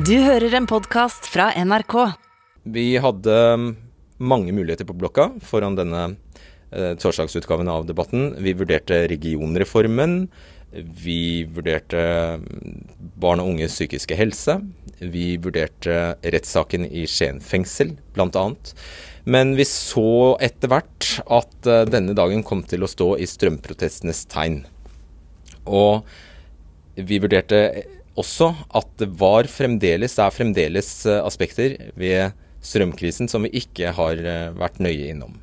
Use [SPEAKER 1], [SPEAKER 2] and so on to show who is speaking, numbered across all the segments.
[SPEAKER 1] Du hører en podkast fra NRK.
[SPEAKER 2] Vi hadde mange muligheter på blokka foran denne eh, torsdagsutgaven av debatten. Vi vurderte regionreformen. Vi vurderte barn og unges psykiske helse. Vi vurderte rettssaken i Skien fengsel, bl.a. Men vi så etter hvert at eh, denne dagen kom til å stå i strømprotestenes tegn. Og vi vurderte også at det var fremdeles, det er fremdeles eh, aspekter ved strømkrisen som vi ikke har eh, vært nøye innom.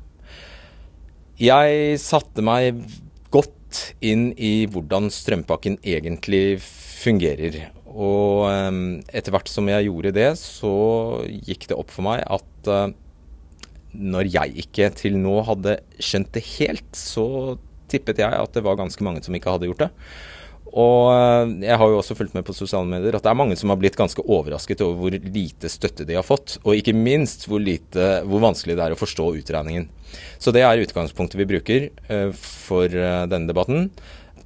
[SPEAKER 2] Jeg satte meg godt inn i hvordan strømpakken egentlig fungerer. Og eh, etter hvert som jeg gjorde det, så gikk det opp for meg at når jeg ikke til nå hadde skjønt det helt, så tippet jeg at det var ganske mange som ikke hadde gjort det. Og eh, jeg har jo også fulgt med på sosiale medier at det er mange som har blitt ganske overrasket over hvor lite støtte de har fått, og ikke minst hvor, lite, hvor vanskelig det er å forstå utregningen. Så det er utgangspunktet vi bruker uh, for uh, denne debatten.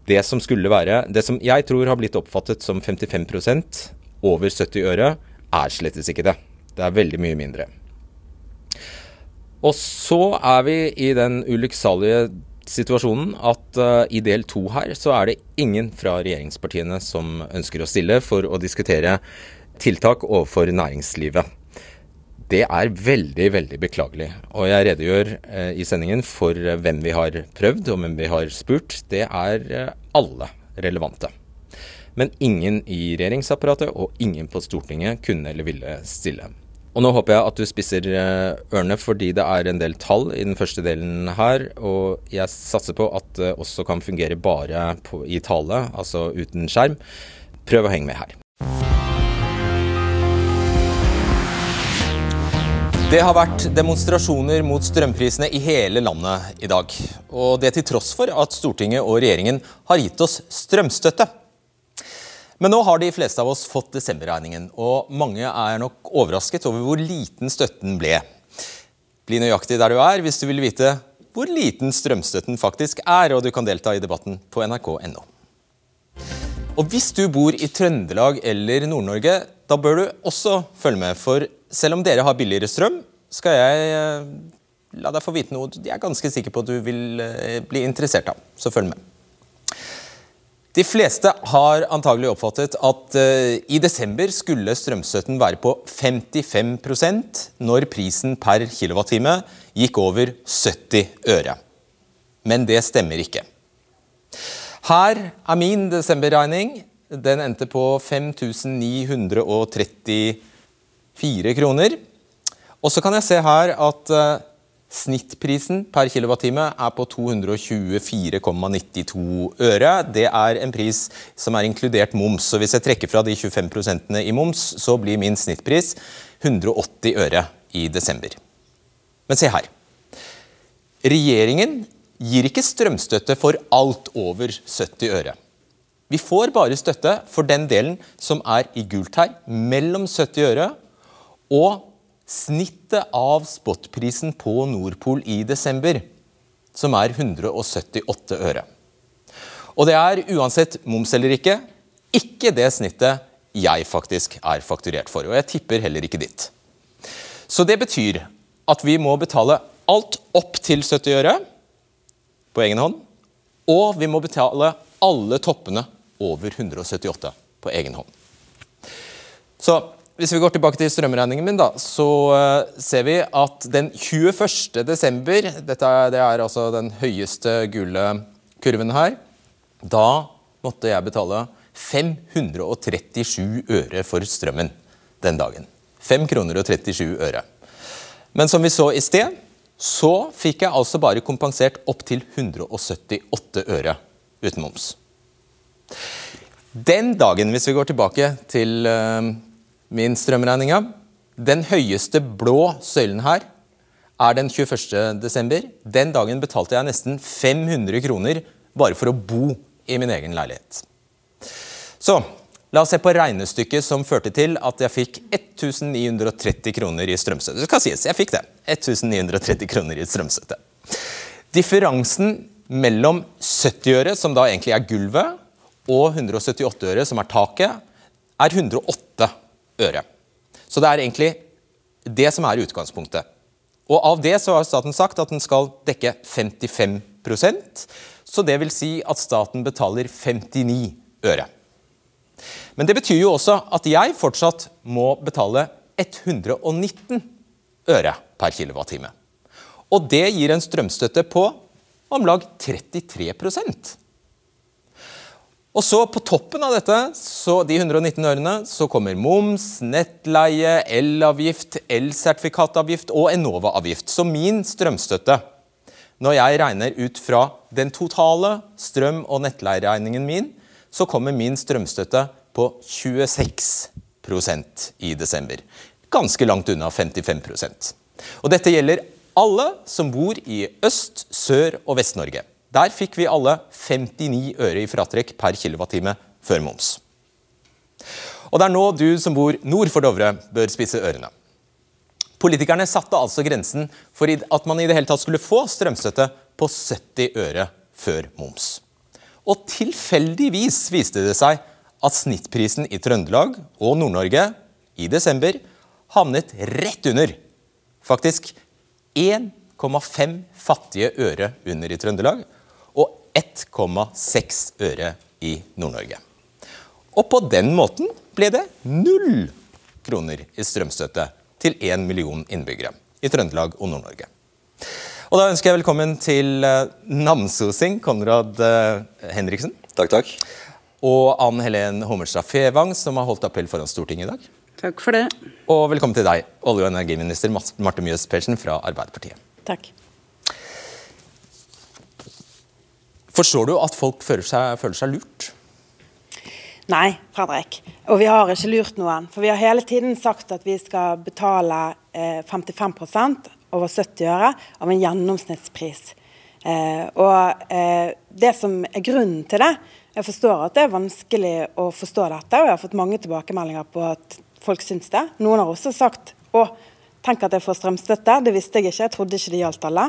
[SPEAKER 2] Det som skulle være Det som jeg tror har blitt oppfattet som 55% over 70 øre, er slettes ikke det. Det er veldig mye mindre. Og så er vi i den ulykksalige situasjonen at uh, i del to her så er det ingen fra regjeringspartiene som ønsker å stille for å diskutere tiltak overfor næringslivet. Det er veldig, veldig beklagelig. Og jeg redegjør uh, i sendingen for uh, hvem vi har prøvd og hvem vi har spurt. Det er alle relevante. Men ingen i regjeringsapparatet og ingen på Stortinget kunne eller ville stille. Og nå håper jeg at du spisser eh, ørene, fordi det er en del tall i den første delen her. Og jeg satser på at det også kan fungere bare på, i tale, altså uten skjerm. Prøv å henge med her. Det har vært demonstrasjoner mot strømprisene i hele landet i dag. Og det til tross for at Stortinget og regjeringen har gitt oss strømstøtte. Men nå har de fleste av oss fått desemberregningen, og mange er nok overrasket over hvor liten støtten ble. Bli nøyaktig der du er hvis du vil vite hvor liten strømstøtten faktisk er, og du kan delta i debatten på nrk.no. Og hvis du bor i Trøndelag eller Nord-Norge, da bør du også følge med, for selv om dere har billigere strøm, skal jeg eh, la deg få vite noe jeg er ganske sikker på at du vil eh, bli interessert av. Så følg med. De fleste har antagelig oppfattet at uh, i desember skulle strømstøtten være på 55% når prisen per kilowattime gikk over 70 øre. Men det stemmer ikke. Her er min desemberregning. Den endte på 5934 kroner. Og så kan jeg se her at uh, Snittprisen per kilowattime er på 224,92 øre. Det er en pris som er inkludert moms. Så hvis jeg trekker fra de 25% i moms, så blir min snittpris 180 øre i desember. Men se her. Regjeringen gir ikke strømstøtte for alt over 70 øre. Vi får bare støtte for den delen som er i gult her, mellom 70 øre og snittet av spotprisen på Nordpol i desember, som er 178 øre. Og det er, uansett moms eller ikke, ikke det snittet jeg faktisk er fakturert for. Og jeg tipper heller ikke ditt. Så det betyr at vi må betale alt opp til 70 øre på egen hånd, og vi må betale alle toppene over 178 på egen hånd. Så hvis vi går tilbake til strømregningen min, da, så uh, ser vi at den 21. desember, dette det er altså den høyeste gule kurven her, da måtte jeg betale 537 øre for strømmen den dagen. 5 kroner og 37 øre. Men som vi så i sted, så fikk jeg altså bare kompensert opptil 178 øre uten moms. Den dagen, hvis vi går tilbake til uh, min strømregninga. Den høyeste blå søylen her er den 21. desember. Den dagen betalte jeg nesten 500 kroner bare for å bo i min egen leilighet. Så la oss se på regnestykket som førte til at jeg fikk 1930 kroner i strømstøtte. Det skal sies, jeg fikk det. 1930 kroner i strømstøtte. Differansen mellom 70 øre, som da egentlig er gulvet, og 178 øre, som er taket, er 108 øre. Så det er egentlig det som er utgangspunktet. Og av det så har staten sagt at den skal dekke 55% så det vil si at staten betaler 59 øre. Men det betyr jo også at jeg fortsatt må betale 119 øre per kilowattime. Og det gir en strømstøtte på om lag 33 og så På toppen av dette, de 119 ørene, så kommer moms, nettleie, elavgift, elsertifikatavgift og Enova-avgift. Så min strømstøtte, når jeg regner ut fra den totale strøm- og nettleieregningen min, så kommer min strømstøtte på 26% i desember. Ganske langt unna 55% Og Dette gjelder alle som bor i Øst-, Sør- og Vest-Norge. Der fikk vi alle 59 øre i fratrekk per kilowattime før moms. Og det er nå du som bor nord for Dovre, bør spisse ørene. Politikerne satte altså grensen for at man i det hele tatt skulle få strømstøtte på 70 øre før moms. Og tilfeldigvis viste det seg at snittprisen i Trøndelag og Nord-Norge i desember havnet rett under. Faktisk 1,5 fattige øre under i Trøndelag 1,6 øre i Nord-Norge. Og på den måten ble det null kroner i strømstøtte til én million innbyggere i Trøndelag og Nord-Norge. Og Da ønsker jeg velkommen til uh, namsosing Konrad uh, Henriksen.
[SPEAKER 3] Takk, takk.
[SPEAKER 2] Og Ann Helen Hommelstad Fevang, som har holdt appell foran Stortinget i dag.
[SPEAKER 4] Takk for det.
[SPEAKER 2] Og velkommen til deg, olje- og energiminister Marte Mjøs Persen fra Arbeiderpartiet.
[SPEAKER 4] Takk.
[SPEAKER 2] Forstår du at folk føler seg, føler seg lurt?
[SPEAKER 4] Nei, Fredrik. Og vi har ikke lurt noen. For vi har hele tiden sagt at vi skal betale eh, 55% over 70 øre av en gjennomsnittspris. Eh, og eh, Det som er grunnen til det Jeg forstår at det er vanskelig å forstå dette, og jeg har fått mange tilbakemeldinger på at folk syns det. Noen har også sagt å, tenk at jeg får strømstøtte. Det visste jeg ikke, jeg trodde ikke det gjaldt alle.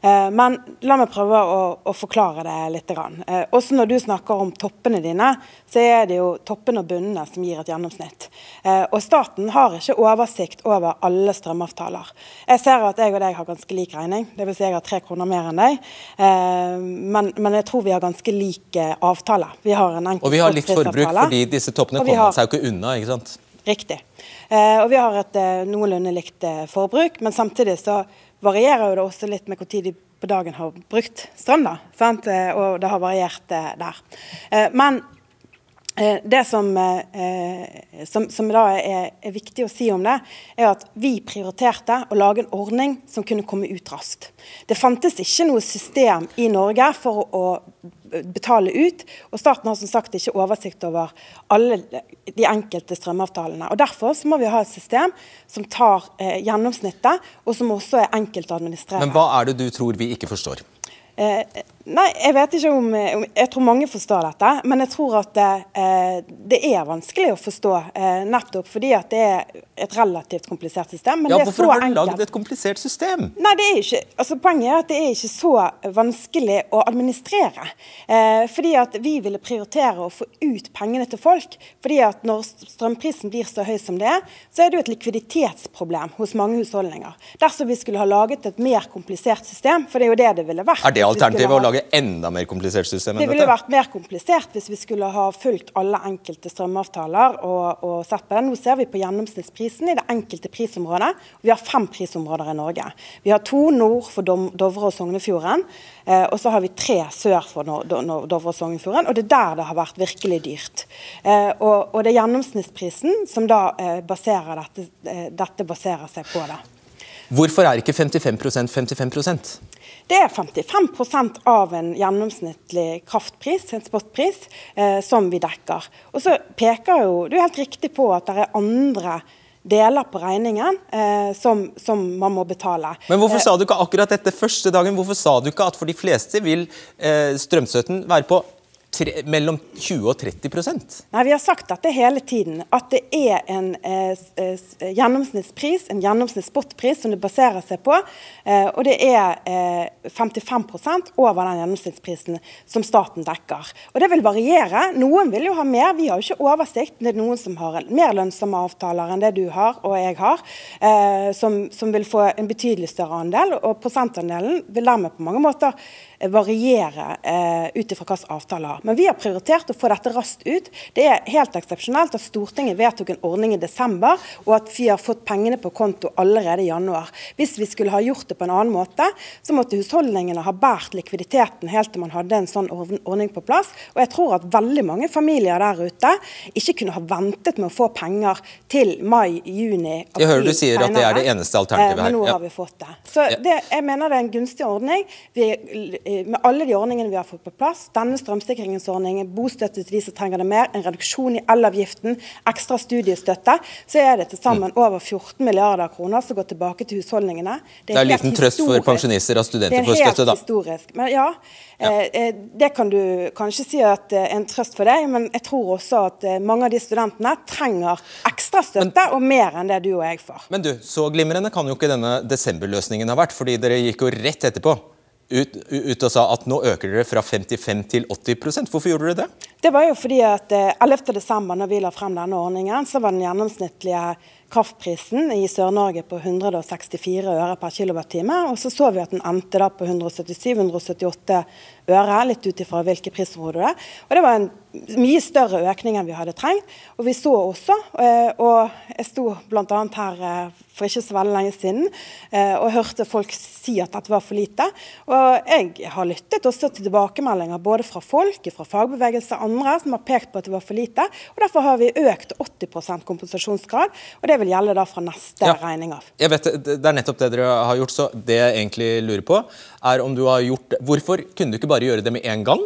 [SPEAKER 4] Eh, men la meg prøve å, å forklare det litt. Eh, også når du snakker om toppene dine, så er det jo toppene og bunnene som gir et gjennomsnitt. Eh, og staten har ikke oversikt over alle strømavtaler. Jeg ser at jeg og deg har ganske lik regning, dvs. Si jeg har tre kroner mer enn deg. Men, men, jeg tror vi har ganske lik avtale.
[SPEAKER 2] Vi har en og vi har litt forbruk fordi disse toppene kommer har... seg jo ikke unna, ikke sant?
[SPEAKER 4] Riktig. Og vi har et noenlunde likt forbruk, men samtidig så varierer jo det også litt med når de på dagen har brukt strøm. da? Eh, og det har variert eh, der. Eh, men det som, som, som da er, er, viktig å si om det, er at vi prioriterte å lage en ordning som kunne komme ut raskt. Det fantes ikke noe system i Norge for å betale ut. Og staten har som sagt ikke oversikt over alle de enkelte strømavtalene. og Derfor så må vi ha et system som tar eh, gjennomsnittet, og som også er enkelt å administrere.
[SPEAKER 2] Men hva er det du tror vi ikke forstår?
[SPEAKER 4] Eh, nei, jeg vet ikke om, om, Jeg tror mange forstår dette, men jeg tror at det, eh, det er vanskelig å forstå. Eh, nettopp fordi at det er et relativt komplisert system.
[SPEAKER 2] ja, Hvorfor har du lagd et komplisert system?
[SPEAKER 4] Nei, det er ikke, altså Poenget er at det er ikke så vanskelig å administrere. Eh, fordi at vi ville prioritere å få ut pengene til folk. fordi at når strømprisen blir så høy som det er, så er det jo et likviditetsproblem hos mange husholdninger. Dersom vi skulle ha laget et mer komplisert system, for det er jo det det ville vært.
[SPEAKER 2] Er det alternativet å lage enda mer komplisert system
[SPEAKER 4] enn dette? Det ville vært mer komplisert hvis vi skulle ha fulgt alle enkelte strømavtaler og, og sett på det. Nå ser vi på gjennomsnittsprisen i det enkelte prisområdet. Vi har fem prisområder i Norge. Vi har to nord for Dovre og Sognefjorden. Eh, og så har vi tre sør for Dovre og Sognefjorden. Og det er der det har vært virkelig dyrt. Eh, og, og det er gjennomsnittsprisen som da eh, baserer dette, dette baserer seg på det.
[SPEAKER 2] Hvorfor er ikke 55% 55%
[SPEAKER 4] det er 55% av en gjennomsnittlig kraftpris, en spotpris, eh, som vi dekker. Og så peker jo du er helt riktig på at det er andre deler på regningen eh, som, som, man må betale.
[SPEAKER 2] Men hvorfor eh, sa du ikke akkurat dette første dagen? Hvorfor sa du ikke at for de fleste vil eh, strømstøtten være på tre, mellom 20 og 30%
[SPEAKER 4] Nei, Vi har sagt dette hele tiden. At det er en eh, eh gjennomsnittspris, en gjennomsnittsspotpris, som det baserer seg på. Eh, og det er eh, 55% over den gjennomsnittsprisen som staten dekker. Og det vil variere. Noen vil jo ha mer. Vi har jo ikke oversikt. Det er noen som har mer lønnsomme avtaler enn det du har og jeg har, eh, som, som vil få en betydelig større andel. Og prosentandelen vil dermed på mange måter variere eh, ut ifra hvilke avtaler. Men vi har prioritert å få dette raskt ut. Det er helt eksepsjonelt at Stortinget vedtok en ordning i desember, og at vi har fått pengene på konto allerede i januar. Hvis vi skulle ha gjort det på en annen måte, så måtte husholdningene ha båret likviditeten helt til man hadde en sånn ordning på plass. Og jeg tror at veldig mange familier der ute ikke kunne ha ventet med å få penger til mai, juni,
[SPEAKER 2] april. Jeg hører du sier at det er det eneste alternativet
[SPEAKER 4] her. Eh, men nå har vi fått det. Så det, jeg mener det er en gunstig ordning. Vi med alle de ordningene vi har fått på plass, denne strømsikringsordningen, bostøtte til de som trenger det mer, en reduksjon i elavgiften, ekstra studiestøtte, så er det til sammen over 14 milliarder kroner som går tilbake til husholdningene.
[SPEAKER 2] Det er, det er liten trøst for pensjonister og studenter får støtte,
[SPEAKER 4] da. Det er helt historisk. Men ja, ja. Eh, eh, det kan du kanskje si at er en trøst for deg, men jeg tror også at eh, mange av de studentene trenger ekstra støtte, men, og mer enn det du og jeg får.
[SPEAKER 2] Men du, så glimrende kan jo ikke denne desemberløsningen ha vært, fordi dere gikk jo rett etterpå ut, ut, og sa at nå øker dere fra 55 til 80 Hvorfor gjorde dere det?
[SPEAKER 4] Det var jo fordi at 11.12., desember, når vi la frem denne ordningen, så var den gjennomsnittlige kraftprisen i Sør-Norge på 164 øre per kWt. Og så så vi at den endte da på 177-178 øre, litt ut ifra hvilke prisområder det er. Og det var en mye større økning enn vi hadde trengt. Og vi så også, eh, og jeg sto bl.a. her eh, for ikke så veldig lenge siden eh, og hørte folk si at dette var for lite. Og jeg har lyttet også til tilbakemeldinger både fra folk, fra fagbevegelse og andre som har pekt på at det var for lite. Og derfor har vi økt 80% kompensasjonsgrad. og det vil gjelde da fra neste ja, regning av.
[SPEAKER 2] Jeg vet, Det er nettopp det dere har gjort. så Det jeg egentlig lurer på, er om du har gjort Hvorfor kunne du ikke bare gjøre det med en gang?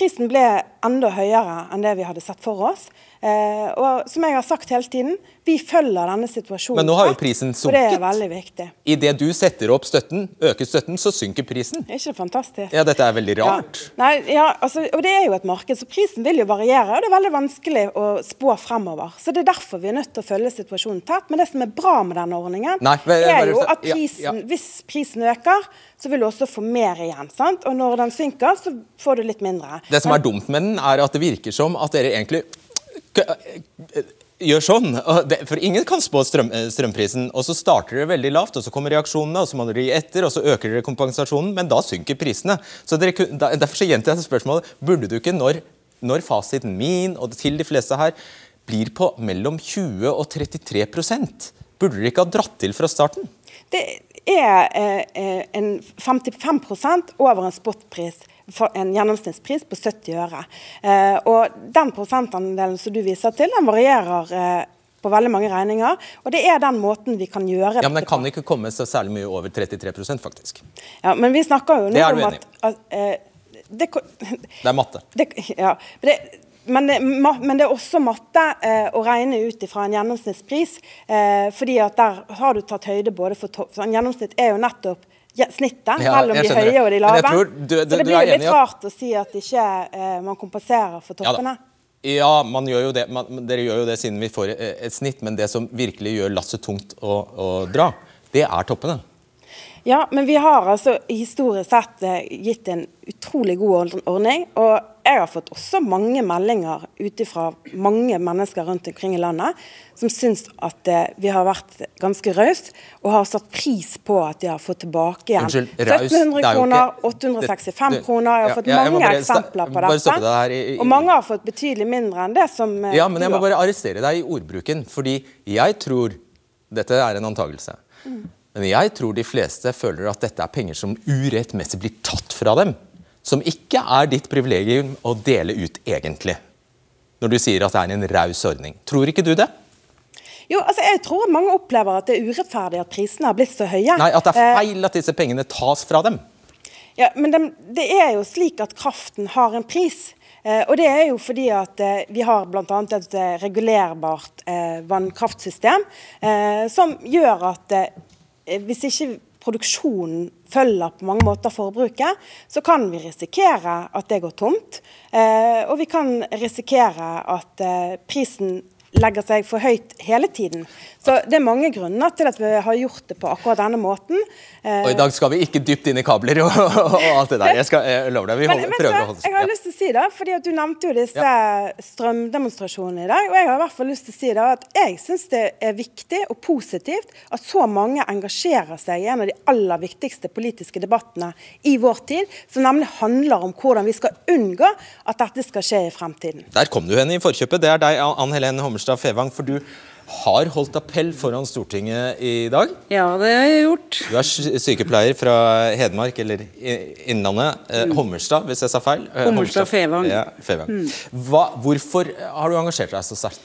[SPEAKER 4] Prisen ble enda høyere enn det vi hadde sett for oss. Eh, og som jeg har sagt hele tiden, vi følger denne situasjonen.
[SPEAKER 2] Men nå har jo prisen sunket.
[SPEAKER 4] Det er veldig viktig.
[SPEAKER 2] Idet du setter opp støtten, øker støtten, så synker prisen.
[SPEAKER 4] Er ikke det fantastisk?
[SPEAKER 2] Ja, dette er veldig rart.
[SPEAKER 4] Ja. Nei, ja, altså, og det er jo et marked, så prisen vil jo variere. Og det er veldig vanskelig å spå fremover. Så det er derfor vi er nødt til å følge situasjonen tett. Men det som er bra med denne ordningen, Nei, er jo at prisen, ja, hvis prisen øker, så vil du også få mer igjen. sant? Og når den synker, så får du litt mindre.
[SPEAKER 2] Det som er dumt med den, er at det virker som at dere egentlig gjør sånn. For ingen kan spå strøm, eh, strømprisen. Og så starter dere veldig lavt, og så kommer reaksjonene, og så må dere gi etter, og så øker dere kompensasjonen, men da synker prisene. Så dere, Derfor så gjentar jeg spørsmålet. Burde du ikke, når, når fasiten min og til de fleste her blir på mellom 20 og 33 burde dere ikke ha dratt til fra starten?
[SPEAKER 4] Det er eh, eh en 55% over en spotpris en gjennomsnittspris på 70 øre. Eh, og Den prosentandelen som du viser til, den varierer eh, på veldig mange regninger. Og det er den måten vi kan gjøre
[SPEAKER 2] Ja, Men den kan ikke komme så særlig mye over 33% faktisk.
[SPEAKER 4] Ja, Men vi snakker jo nå om at, at uh,
[SPEAKER 2] det, det, er matte.
[SPEAKER 4] Det, ja, det, men, det, men det, er også matte eh, å regne ut fra en gjennomsnittspris. Eh, fordi at der har du tatt høyde både for for En gjennomsnitt er jo nettopp snittet ja, mellom de høye og de lave. Du, du, så det blir litt rart å si at ikke eh, man kompenserer for toppene.
[SPEAKER 2] Ja, ja man gjør det. Man, dere gjør jo det siden vi får et, et snitt, men det som virkelig gjør lasset tungt å, å dra, det er toppene.
[SPEAKER 4] Ja, men vi har altså historisk sett eh, gitt en utrolig god ordning. Og jeg har fått også mange meldinger ut fra mange mennesker rundt omkring i landet som syns at eh, vi har vært ganske rause og har satt pris på at de har fått tilbake igjen Unnskyld, 1700 kroner, 865 det, kroner. Jeg har fått ja, mange bare, eksempler på dette. I, i, og mange har fått betydelig mindre enn det som
[SPEAKER 2] eh, Ja, men jeg må bare arrestere deg i ordbruken. Fordi jeg tror Dette er en antakelse. Mm. Men jeg tror de fleste føler at dette er penger som urettmessig blir tatt fra dem. Som ikke er ditt privilegium å dele ut egentlig. Når du sier at det er en raus ordning. Tror ikke du det?
[SPEAKER 4] Jo, altså jeg tror mange opplever at det er urettferdig at prisene har blitt så høye.
[SPEAKER 2] Nei, At det er eh, feil at disse pengene tas fra dem.
[SPEAKER 4] Ja, Men det, det er jo slik at kraften har en pris. Eh, og Det er jo fordi at eh, vi har bl.a. et regulerbart eh, vannkraftsystem som gjør at hvis ikke produksjonen følger på mange måter forbruket, så kan vi risikere at det går tomt. Eh, og vi kan risikere at eh, prisen legger seg for høyt hele tiden. Så Det er mange grunner til at vi har gjort det på akkurat denne måten.
[SPEAKER 2] Og I dag skal vi ikke dypt inn i kabler og, og alt det der. Jeg, skal, jeg lover deg. Vi holder,
[SPEAKER 4] men,
[SPEAKER 2] prøver å holde
[SPEAKER 4] Jeg har lyst til å si det, fordi at Du nevnte jo disse ja. strømdemonstrasjonene i dag. og Jeg har i hvert fall lyst til å si det, at jeg syns det er viktig og positivt at så mange engasjerer seg i en av de aller viktigste politiske debattene i vår tid, som nemlig handler om hvordan vi skal unngå at dette skal skje i fremtiden.
[SPEAKER 2] Der kom du henne i forkjøpet. Det er deg, Ann Helene Hommerstad Fevang. for du har holdt appell foran Stortinget i dag.
[SPEAKER 3] Ja, det har jeg gjort.
[SPEAKER 2] Du er sykepleier fra Hedmark, eller Innlandet. Eh, mm. Hommerstad, hvis jeg sa feil.
[SPEAKER 3] Eh, Hommerstad Fevang.
[SPEAKER 2] Ja, Fevang. Mm. Hva, hvorfor har du engasjert deg så sterkt?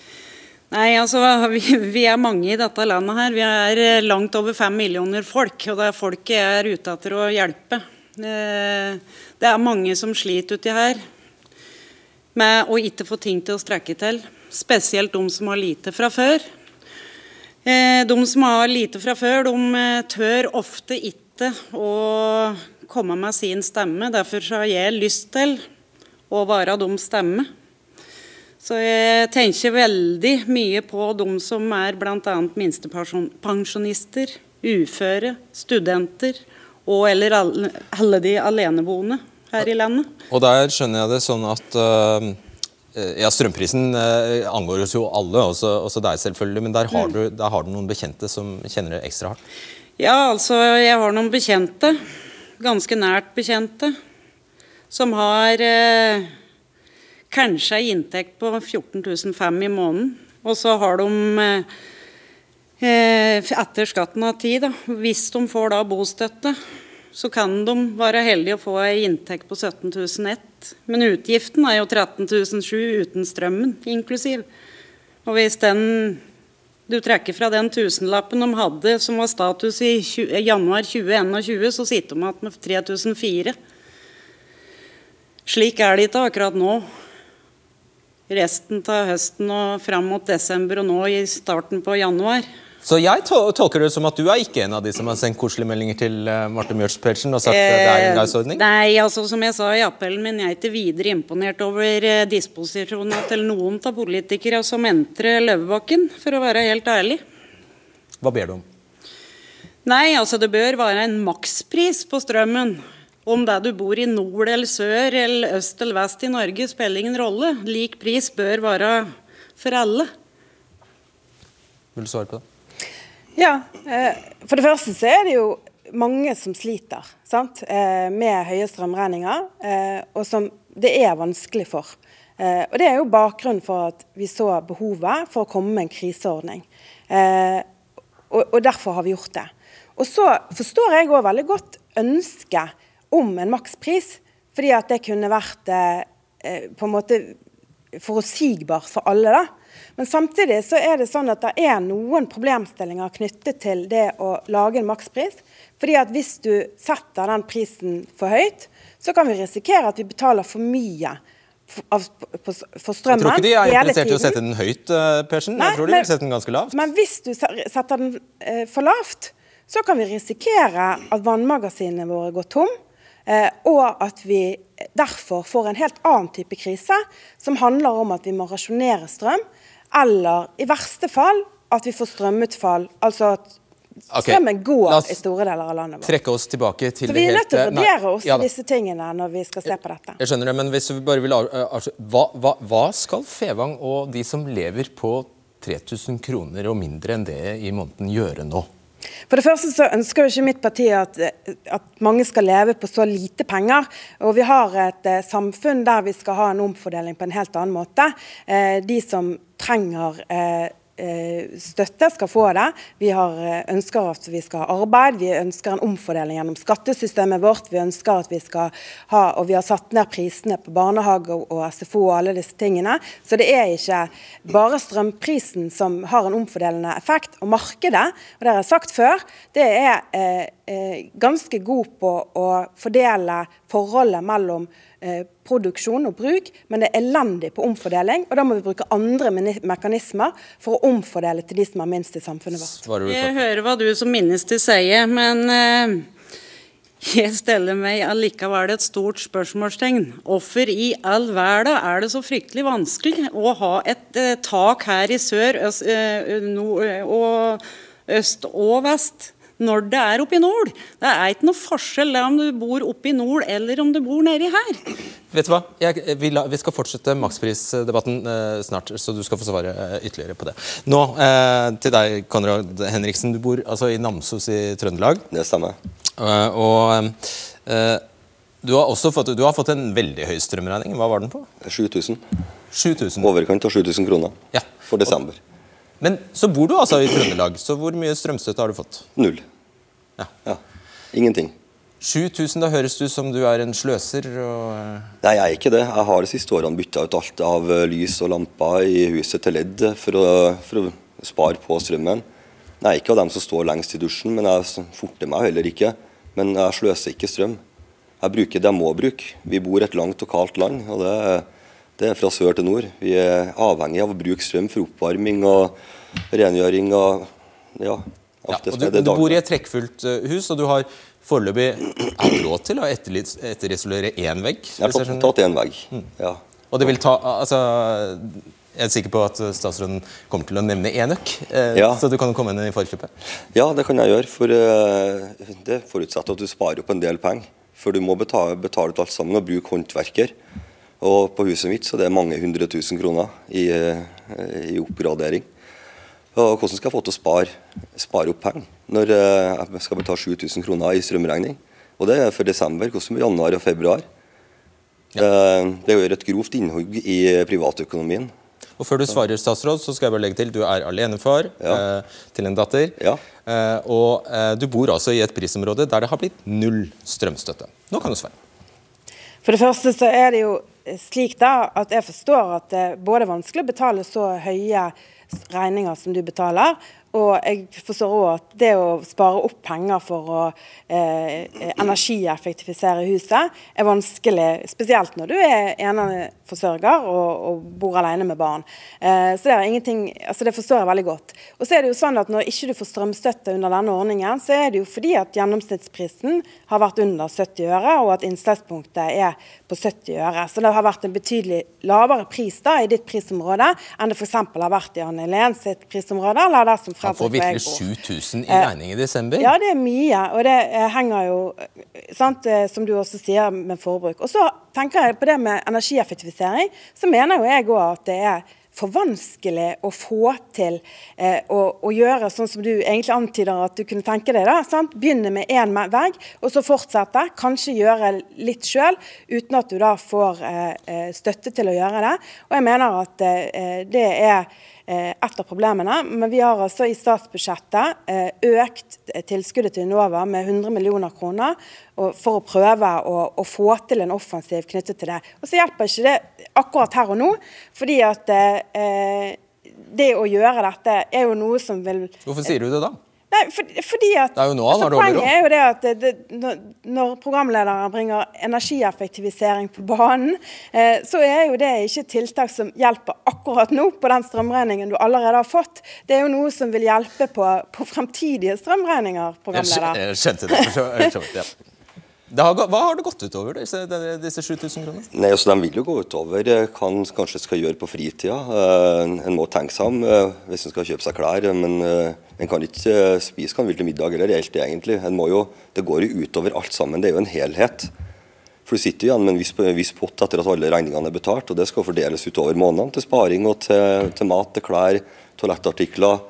[SPEAKER 3] Nei, altså, vi, vi, er mange i dette landet her. Vi er eh, langt over fem millioner folk. Og det er folket jeg er ute etter å hjelpe. Det er mange som sliter uti her med å ikke få ting til å strekke til. Spesielt de som har lite fra før. Eh, de som har lite fra før, de eh, tør ofte ikke å komme med sin stemme. Derfor har jeg lyst til å være deres stemme. Så jeg tenker veldig mye på de som er bl.a. minstepensjonister, uføre, studenter og eller alle de aleneboende her i landet.
[SPEAKER 2] Og der skjønner jeg det sånn at uh ja, Strømprisen eh, angår oss jo alle, også, også deg selvfølgelig. Men der har, mm. du, der har, du, noen bekjente som kjenner det ekstra hardt?
[SPEAKER 3] Ja, altså jeg har noen bekjente, ganske nært bekjente, som har eh, kanskje ei inntekt på 14.500 i måneden. Og så har de eh, etter skatten av tid, da, hvis de får da bostøtte, så kan de være heldige å få en inntekt på 17 001. Men utgiften er jo 13 007 uten strømmen inklusiv. Og hvis den du trekker fra den tusenlappen de hadde som var status i 20, januar 2021, så sitter de igjen med 3004. Slik er det ikke akkurat nå. Resten av høsten og fram mot desember og nå i starten på januar.
[SPEAKER 2] Så jeg tolker det som at du er ikke en av de som har sendt koselige meldinger til uh, Marte Mjøls Persen og sagt eh, det er en rausordning?
[SPEAKER 3] Nei, altså som jeg sa i appellen min, jeg er ikke videre imponert over uh, disposisjonene til noen av politikere som entrer Løvebakken, for å være helt ærlig.
[SPEAKER 2] Hva ber du om?
[SPEAKER 3] Nei, altså det bør være en makspris på strømmen. Om det du bor i nord eller sør eller øst eller vest i Norge, spiller ingen rolle. Lik pris bør være for alle.
[SPEAKER 2] Vil du svare på det?
[SPEAKER 4] Ja, eh, For det første så er det jo mange som sliter sant? Eh, med høye strømregninger, eh, og som det er vanskelig for. Og Det er jo bakgrunnen for at vi så behovet for å komme med en kriseordning. Og derfor har vi gjort det. Og Så forstår jeg òg veldig godt ønsket om en makspris, fordi at det kunne vært på en måte forutsigbart for alle. da. Men samtidig så er det sånn at det er noen problemstillinger knyttet til det å lage en makspris. Fordi at hvis du setter den prisen for høyt, så kan vi risikere at vi betaler for mye for, strømmen hele tiden.
[SPEAKER 2] Jeg tror ikke de er interessert i å sette den høyt, eh, Persen. Nei, jeg tror de vil sette den ganske lavt.
[SPEAKER 4] Men hvis du setter den eh, for lavt, så kan vi risikere at vannmagasinene våre går tom. Eh, og at vi derfor får en helt annen type krise, som handler om at vi må rasjonere strøm. Eller i verste fall at vi får strømutfall. Altså at strømmen okay. går i store deler av landet vårt.
[SPEAKER 2] Trekke oss tilbake til
[SPEAKER 4] Så vi er nødt til å vurdere oss ja, disse tingene når vi skal se på dette.
[SPEAKER 2] Jeg skjønner det, men hvis vi bare vil hva, hva, hva skal Fevang og de som lever på 3000 kroner og mindre enn det i måneden gjøre nå?
[SPEAKER 4] For det første så ønsker jo ikke mitt parti at, at, mange skal leve på så lite penger. Og vi har et eh, samfunn der vi skal ha en omfordeling på en helt annen måte. Eh, de som trenger eh, Eh, støtte, skal få det. Vi har, eh, ønsker at vi skal ha arbeid, vi ønsker en omfordeling gjennom skattesystemet vårt. Vi ønsker at vi skal ha, og vi har satt ned prisene på barnehage og SFO og alle disse tingene. Så det er ikke bare strømprisen som har en omfordelende effekt. Og markedet, og det har jeg sagt før, det er eh, eh ganske god på å fordele forholdet mellom eh, produksjon og bruk, men det er elendig på omfordeling. Og da må vi bruke andre mekanismer for å omfordele til de som har minst i samfunnet vårt.
[SPEAKER 3] Jeg hører hva du som minister sier, men eh, jeg stiller meg allikevel et stort spørsmålstegn. Hvorfor i all verden er det så fryktelig vanskelig å ha et eh, tak her i sør, øst, eh, nord, og øst og vest? Når det er oppe i nord. Det er ikke noe forskjell om du bor oppe i nord eller om du bor nedi her.
[SPEAKER 2] Vet du hva? Jeg, vi, la, vi, skal fortsette maksprisdebatten eh, snart, så du skal få svare eh, ytterligere på det. Nå eh, til deg, Konrad Henriksen. Du bor altså i Namsos i Trøndelag.
[SPEAKER 5] Det stemmer.
[SPEAKER 2] Eh, og eh, du har også fått, du har fått en veldig høy strømregning. Hva var den på?
[SPEAKER 5] 7000.
[SPEAKER 2] 7000.
[SPEAKER 5] Overkant av 7000 kroner
[SPEAKER 2] ja.
[SPEAKER 5] for desember. Og
[SPEAKER 2] men så bor du altså i Trøndelag, så hvor mye strømstøtte har du fått?
[SPEAKER 5] Null.
[SPEAKER 2] Ja.
[SPEAKER 5] ja. Ingenting.
[SPEAKER 2] 7000, da høres du som du er en sløser? Og... Eh,
[SPEAKER 5] Nei, jeg er ikke det. Jeg har de siste årene bytta ut alt av eh, lys og lamper i huset til ledd for å, for å spare på strømmen. Jeg er ikke av dem som står lengst i dusjen, men jeg forter meg heller ikke. Men jeg sløser ikke strøm. Jeg bruker det jeg må bruke. Vi bor i et langt og kaldt land. og det er det er fra sør til nord. Vi er avhengig av å bruke strøm for oppvarming og rengjøring. og ja,
[SPEAKER 2] ja og du, du, bor i et trekkfullt uh, hus, og du har foreløpig råd til å etterisolere én vegg?
[SPEAKER 5] Jeg har tatt én vegg, mm. ja.
[SPEAKER 2] Og det vil ta, altså, Jeg er sikker på at statsråden kommer til å nevne enøk, eh, ja. så du kan komme inn i forkjøpet?
[SPEAKER 5] Ja, det kan jeg gjøre. For eh, det forutsetter at du sparer opp en del penger. For du må betale, betale ut alt sammen og bruke håndverker. Og på huset mitt så det er mange hundre tusen kroner i, eh, i oppgradering. Og hvordan skal jeg få til å spare, spare opp penger når eh, jeg skal betale 7000 kroner i strømregning? Og det er for desember. Hvordan med januar og februar? Ja. Eh, det gjør et grovt innhugg i privatøkonomien.
[SPEAKER 2] Og Før du svarer, statsråd, så skal jeg bare legge til du er alenefar ja. eh, til en datter.
[SPEAKER 5] Ja.
[SPEAKER 2] Eh, og eh, du bor altså i et prisområde der det har blitt null strømstøtte. Nå kan du svare.
[SPEAKER 4] For det første så er det jo slik da at jeg forstår at det både er vanskelig å betale så høye regninger som du betaler, og jeg forstår òg at det å spare opp penger for å eh, energieffektivisere huset er vanskelig, spesielt når du er eneforsørger og, og bor alene med barn. Eh, så det er altså det forstår jeg veldig godt. Og så er det jo sånn at Når ikke du får strømstøtte under denne ordningen, så er det jo fordi at gjennomsnittsprisen har vært under 70 øre, og at innslagspunktet er på 70 øre. Så det har vært en betydelig lavere pris da i ditt prisområde enn det f.eks. har vært i Anne Helen sitt prisområde. eller der som
[SPEAKER 2] han får virkelig 7000 i eh, regning i desember?
[SPEAKER 4] Ja, det er mye. Og det eh, henger jo, sant, eh, som du også sier, med forbruk. Og så tenker jeg på det med energieffektivisering. Så mener jo jeg òg at det er for vanskelig å få til eh, å, å, gjøre sånn som du egentlig antyder at du kunne tenke deg. da, sant? Begynne med én vegg, og så fortsette. Kanskje gjøre litt sjøl, uten at du da får eh, støtte til å gjøre det. Og jeg mener at eh, det er et av problemene. Men vi har altså i statsbudsjettet eh, økt tilskuddet til Enova med 100 millioner kroner for å prøve å, å, få til en offensiv knyttet til det. Og så hjelper ikke det akkurat her og nå, fordi at eh, det å gjøre dette er jo noe som vil
[SPEAKER 2] Hvorfor sier du det da?
[SPEAKER 4] Nei, for, fordi at,
[SPEAKER 2] det er jo nå han altså, har dårlig
[SPEAKER 4] råd. er jo det at det, det, når programlederen bringer energieffektivisering på banen, eh, så er jo det ikke tiltak som hjelper akkurat nå på den strømregningen du allerede har fått. Det er jo noe som vil hjelpe på, på fremtidige strømregninger, programleder.
[SPEAKER 2] Jeg skjønte det. For så, ja. Har, hva har det gått utover, disse, disse 7000 kronene?
[SPEAKER 5] Nei, altså De vil jo gå utover hva en kanskje skal gjøre på fritida. Uh, en må tenke seg om hvis en skal kjøpe seg klær. Men uh, en kan ikke spise kan vil til middag eller reelt, egentlig. En må jo, det går jo utover alt sammen. Det er jo en helhet. For Du sitter igjen med en viss, viss pott etter at alle regningene er betalt, og det skal fordeles utover månedene til sparing og til, til mat, til klær, toalettartikler,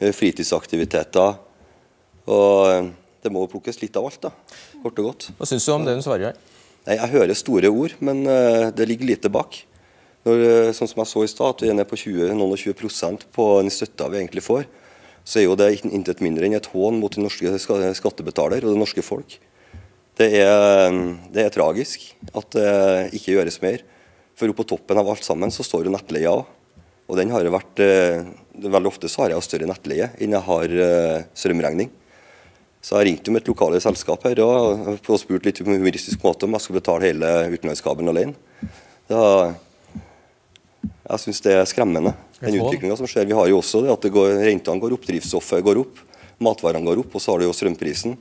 [SPEAKER 5] fritidsaktiviteter. og det må plukkes litt av alt, da, kort og godt.
[SPEAKER 2] Hva syns du om det hun svarer her?
[SPEAKER 5] Nei, Jeg hører store ord, men det ligger lite bak. Når, sånn som jeg så i stad, at vi er nede på 20, noen og 20% på den støtta vi egentlig får, så er jo det intet mindre enn et hån mot den norske skattebetaler og det norske folk. Det er, det er tragisk at det ikke gjøres mer. For på toppen av alt sammen så står jo nettleia. Og den har vært uh, Veldig ofte så har jeg større nettleie enn jeg har strømregning. Så jeg ringte med et lokale selskap her og spurt litt på humoristisk måte om jeg skulle betale hele utenlandskabelen alene. Da, jeg syns det er skremmende, den utviklinga som skjer. Vi har jo også det at det går, rentene går opp, drivstoffet går opp, matvarene går opp, og så har du jo strømprisen.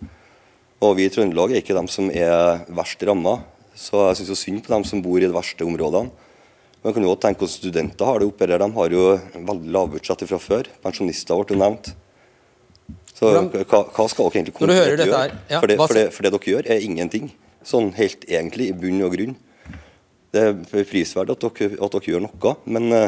[SPEAKER 5] Og vi i Trøndelag er ikke dem som er verst ramma. Så jeg syns synd på dem som bor i de verste områdene. Man kan jo også tenke hvordan studenter har det oppe her. De har jo veldig lavbudsjett fra før. Pensjonister ble nevnt. Så hva, hva, skal dere egentlig konkret gjøre? Her, ja, for, det, for, det, for, det, dere gjør, er ingenting. Sånn helt egentlig, i bunn og grunn. Det er prisverdig at dere, at dere gjør noe, men uh,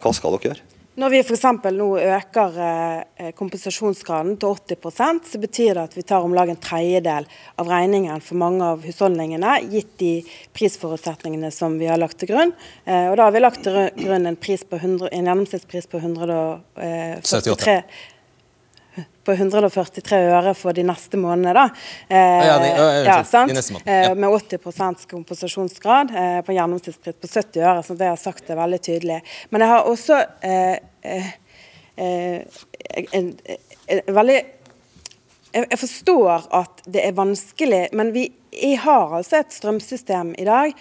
[SPEAKER 5] hva skal dere gjøre?
[SPEAKER 4] Når vi f.eks. nå øker eh, kompensasjonsgraden til 80% så betyr det at vi tar om lag en tredjedel av regningen for mange av husholdningene, gitt de prisforutsetningene som vi har lagt til grunn. Eh, og Da har vi lagt til grunn en, 100, en gjennomsnittspris på 143 på 143 øre for de neste månedene. da. Eh, ja, de, ja, sant? De ja. Med 80 kompensasjonsgrad eh, på gjennomsnittspris på 70 øre. så Det har jeg sagt det veldig tydelig. Men jeg har også eh, eh, eh en, en, veldig jeg forstår at det er vanskelig, men vi har altså et strømsystem i dag eh,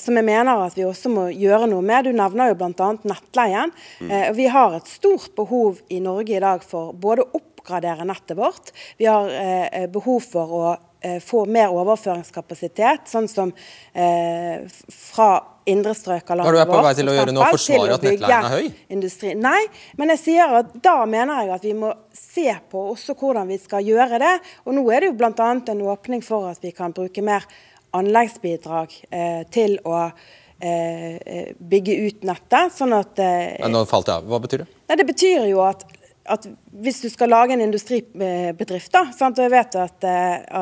[SPEAKER 4] som jeg mener at vi også må gjøre noe med. Du nevner jo bl.a. nettleien. Mm. Eh, vi har et stort behov i Norge i dag for både å oppgradere nettet vårt. Vi har eh, behov for å eh, få mer overføringskapasitet, sånn som eh, fra indre strøk av landet vårt.
[SPEAKER 2] Er du på vei til å gjøre noe, forsvare at nettleien er høy?
[SPEAKER 4] Industri. Nei, men jeg sier at da mener jeg at vi må se på også hvordan vi skal gjøre det. Og nå er det jo bl.a. en åpning for at vi kan bruke mer anleggsbidrag eh, til å eh, eh, bygge ut nettet. sånn at...
[SPEAKER 2] Nå falt det av. Hva betyr det?
[SPEAKER 4] Nei, det betyr jo at, at hvis du skal lage en industribedrift, da, sant? og jeg vet at,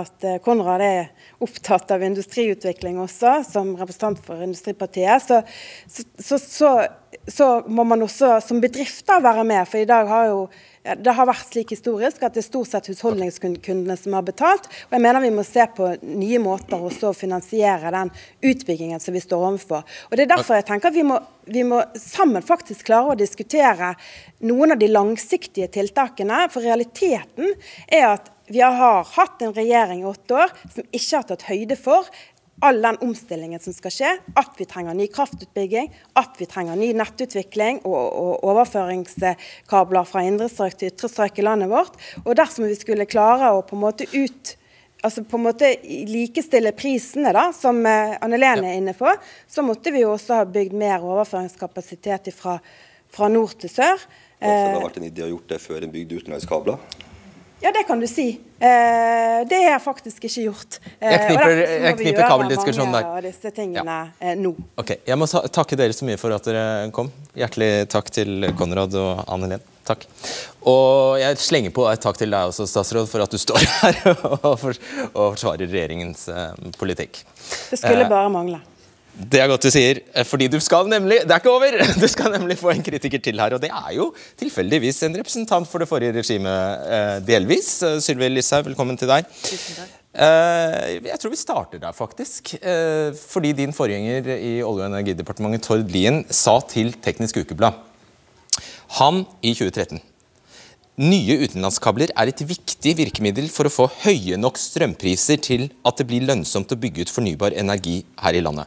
[SPEAKER 4] at Konrad er opptatt av industriutvikling også, som representant for Industripartiet, så, så, så, så må man også som bedrifter være med. For i dag har jo det har vært slik historisk at det er stort sett husholdningskundene som har betalt. og Jeg mener vi må se på nye måter å finansiere den utbyggingen som vi står overfor. Og Det er derfor jeg tenker at vi må, vi må sammen faktisk klare å diskutere noen av de langsiktige tiltakene. For realiteten er at vi har hatt en regjering i åtte år som ikke har tatt høyde for all den omstillingen som skal skje, at vi trenger ny kraftutbygging, at vi trenger ny nettutvikling og, og overføringskabler fra indre strøk til ytre strøk i landet vårt. Og dersom vi skulle klare å på en måte ut altså på en måte likestille prisene, da, som eh, Anne Lene er inne på, så måtte vi jo også ha bygd mer overføringskapasitet fra, fra nord til sør.
[SPEAKER 5] Altså, det har vært en idé å gjort det før en bygde utenlandskabler?
[SPEAKER 4] Ja, det kan du si. Eh, det er faktisk ikke gjort.
[SPEAKER 2] Eh, jeg kniper, jeg kniper kabeldiskusjonen der.
[SPEAKER 4] Av disse tingene ja. eh, nå.
[SPEAKER 2] Ok, Jeg må takke dere så mye for at dere kom. Hjertelig takk til Konrad og Anne Len. Takk. Og jeg slenger på et takk til deg også, statsråd, for at du står her og, forsvarer regjeringens eh, politikk.
[SPEAKER 4] Det skulle eh, bare mangle.
[SPEAKER 2] Det er godt du sier, eh, fordi du skal nemlig Det er ikke over! Du skal nemlig få en kritiker til her. Og det er jo tilfeldigvis en representant for det forrige regimet, eh, delvis. Eh, Sylvi Listhaug, velkommen til deg. Tusen takk. Jeg tror vi starter der, faktisk. Fordi din forgjenger i Olje- og energidepartementet, Tord Lien, sa til Teknisk Ukeblad Han i 2013 Nye utenlandskabler er et viktig virkemiddel for å få høye nok strømpriser til at det blir lønnsomt å bygge ut fornybar energi her i landet.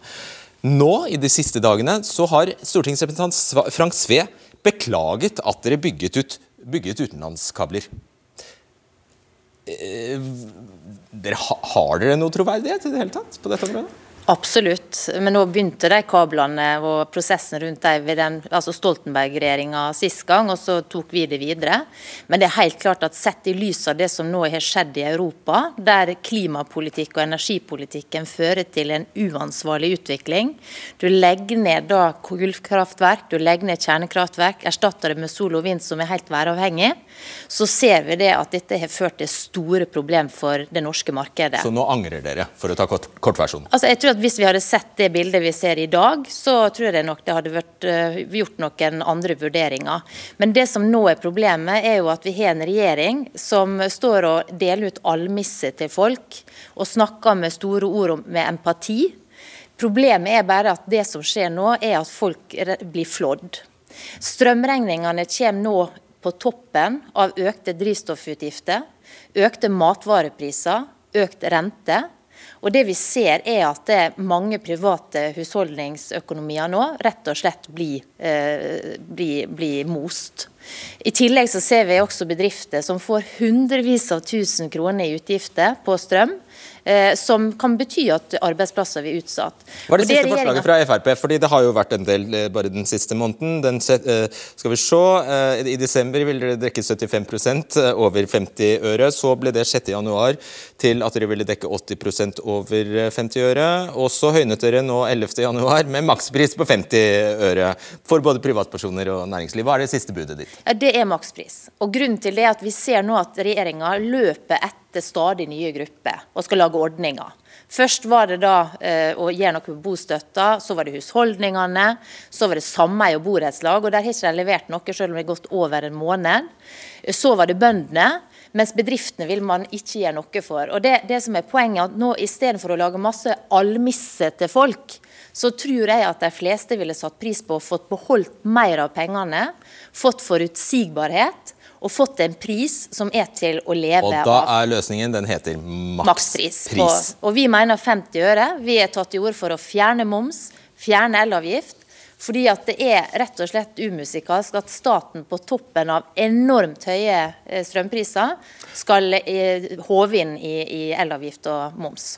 [SPEAKER 2] Nå, i de siste dagene, så har stortingsrepresentant Frank Sve beklaget at dere bygget ut bygget utenlandskabler. Eh, dere, har dere noe troverdighet i det hele tatt på dette området?
[SPEAKER 6] Absolutt. Men nå begynte de kablene og prosessen rundt dem ved den, altså Stoltenberg-regjeringa sist gang, og så tok vi det videre. Men det er helt klart at sett i lys av det som nå har skjedd i Europa, der klimapolitikk og energipolitikken fører til en uansvarlig utvikling Du legger ned da kullkraftverk, du legger ned kjernekraftverk, erstatter det med sol og vind som er helt væravhengig, så ser vi det at dette har ført til store problemer for det norske markedet.
[SPEAKER 2] Så nå angrer dere, for å ta kort, kortversjonen?
[SPEAKER 6] Altså, jeg tror at Hvis vi hadde sett det bildet vi ser i dag, så tror jeg nok det hadde vært uh, gjort noen andre vurderinger. Men det som nå er problemet, er jo at vi har en regjering som står og deler ut almisser til folk, og snakker med store ord om, med empati. Problemet er bare at det som skjer nå, er at folk blir flådd. Strømregningene kommer nå på toppen av økte drivstoffutgifter, økte matvarepriser, økt rente. Og det vi ser er at det er mange private husholdningsøkonomier nå rett og slett blir, eh, blir, blir most. I tillegg så ser vi også bedrifter som får hundrevis av tusen kroner i utgifter på strøm som kan bety at arbeidsplasser blir utsatt.
[SPEAKER 2] Hva er det, det siste forslaget fra Frp? Fordi Det har jo vært en del eh, bare den siste måneden. Den, eh, skal vi se, eh, I desember ville dere dekke 75 eh, over 50 øre. Så ble det 6. januar til at dere ville dekke 80 over 50 øre. Og så høynet dere nå 11. januar med makspris på 50 øre for både privatpersoner og næringsliv. Hva er det siste budet ditt?
[SPEAKER 6] Det er makspris. Og Grunnen til det er at vi ser nå at regjeringa løper etter stadig nye grupper og skal lage ordninger. Først var det da eh, å gjøre noe med bostøtta, så var det husholdningene, så var det sameie og borettslag. og Der har ikke levert noe, selv om det har gått over en måned. Så var det bøndene. Mens bedriftene vil man ikke gjøre noe for. Og det, det som er poenget er at nå Istedenfor å lage masse almissete folk, så tror jeg at de fleste ville satt pris på å fått beholdt mer av pengene, fått forutsigbarhet og fått en pris som er til å leve
[SPEAKER 2] av. Og da er løsningen, den heter makspris.
[SPEAKER 6] På, og vi mener 50 øre. Vi er tatt til orde for å fjerne moms, fjerne elavgift. Fordi at det er rett og slett umusikalsk at staten på toppen av enormt høye eh, strømpriser skal eh, håve inn i, i elavgift og moms.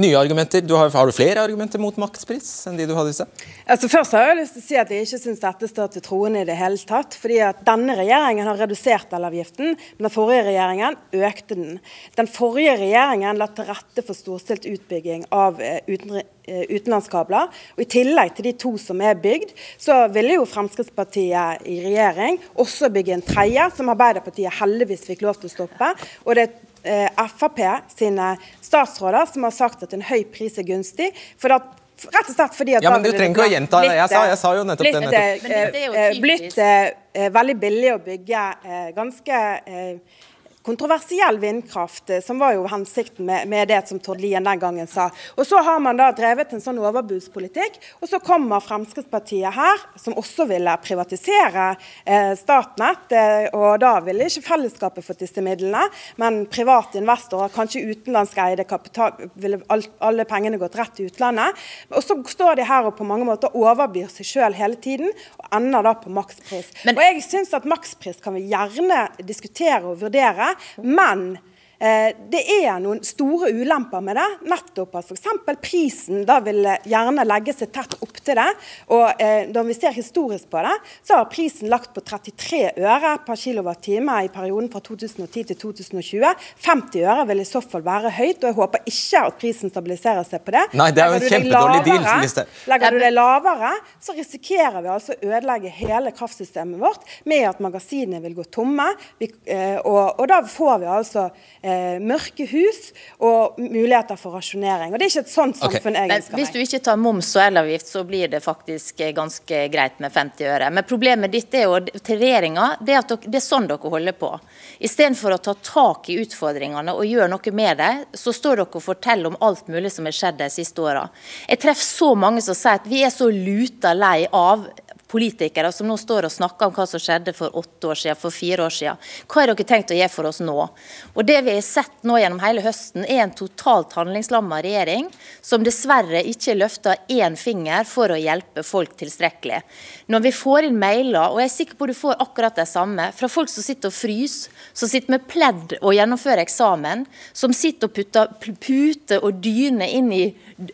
[SPEAKER 2] Nye argumenter. Du har, har, du flere argumenter mot makspris enn de du hadde i sted?
[SPEAKER 4] Altså, først har jeg lyst til å si at jeg ikke syns dette står til troende i det hele tatt. fordi at Denne regjeringen har redusert elavgiften, men den forrige regjeringen økte den. Den forrige regjeringen la til rette for storstilt utbygging av uten, uh, utenlandskabler. og I tillegg til de to som er bygd, så ville jo Fremskrittspartiet i regjering også bygge en tredje, som Arbeiderpartiet heldigvis fikk lov til å stoppe. og det eh, Frp sine statsråder som har sagt at en høy pris er gunstig. for at Rett og slett fordi at
[SPEAKER 2] ja, men Du trenger ikke å gjenta det. Jeg sa, jeg sa jo nettopp blitt, det.
[SPEAKER 4] nettopp. Eh, eh, blitt eh, veldig billig å bygge eh, ganske eh, kontroversiell vindkraft, eh, som var jo hensikten med, med, det som Tord Lien den gangen sa. Og Så har man da drevet en sånn overbudspolitikk, og så kommer Fremskrittspartiet her, som også ville privatisere eh, Statnett. Eh, og Da ville ikke fellesskapet fått disse midlene, men private investorer, kanskje utenlandskeide kapital, ville all, alle pengene gått rett til utlandet. Og Så står de her og på mange måter overbyr seg sjøl hele tiden, og ender da på makspris. Men, og Jeg syns at makspris kan vi gjerne diskutere og vurdere men det er noen store ulemper med det. Nettopp at f.eks. prisen da vil gjerne legge seg tett opp til det. Og eh, når vi ser historisk på det, så har prisen lagt på 33 øre per kWt i perioden fra 2010 til 2020. 50 øre vil i så fall være høyt, og jeg håper ikke at prisen stabiliserer seg på det.
[SPEAKER 2] Nei, det er jo en kjempedårlig deal.
[SPEAKER 4] Legger du det lavere, så risikerer vi altså å ødelegge hele kraftsystemet vårt med at magasinene vil gå tomme. Eh, og, og da får vi altså eh, eh, mørke hus og muligheter for rasjonering. Og Det er ikke et sånt samfunn okay. jeg ønsker
[SPEAKER 6] meg. Hvis du ikke tar moms og elavgift, så blir det faktisk eh, ganske greit med 50 øre. Men problemet ditt er jo, til regjeringa, det er at dere, det er sånn dere holder på. Istedenfor å ta tak i utfordringene og gjøre noe med det, så står dere og forteller om alt mulig som har skjedd de siste åra. Jeg treffer så mange som sier at vi er så luta lei av politikere som nå står og snakker om hva som skjedde for åtte år siden, for fire år siden. Hva har dere tenkt å gjøre for oss nå? Og Det vi har sett nå gjennom hele høsten, er en totalt handlingslamma regjering som dessverre ikke løfter én finger for å hjelpe folk tilstrekkelig. Når vi får inn mailer, og jeg er sikker på du får akkurat det samme, fra folk som sitter og fryser, som sitter med pledd og gjennomfører eksamen, som sitter og putter pute og dyne inn i,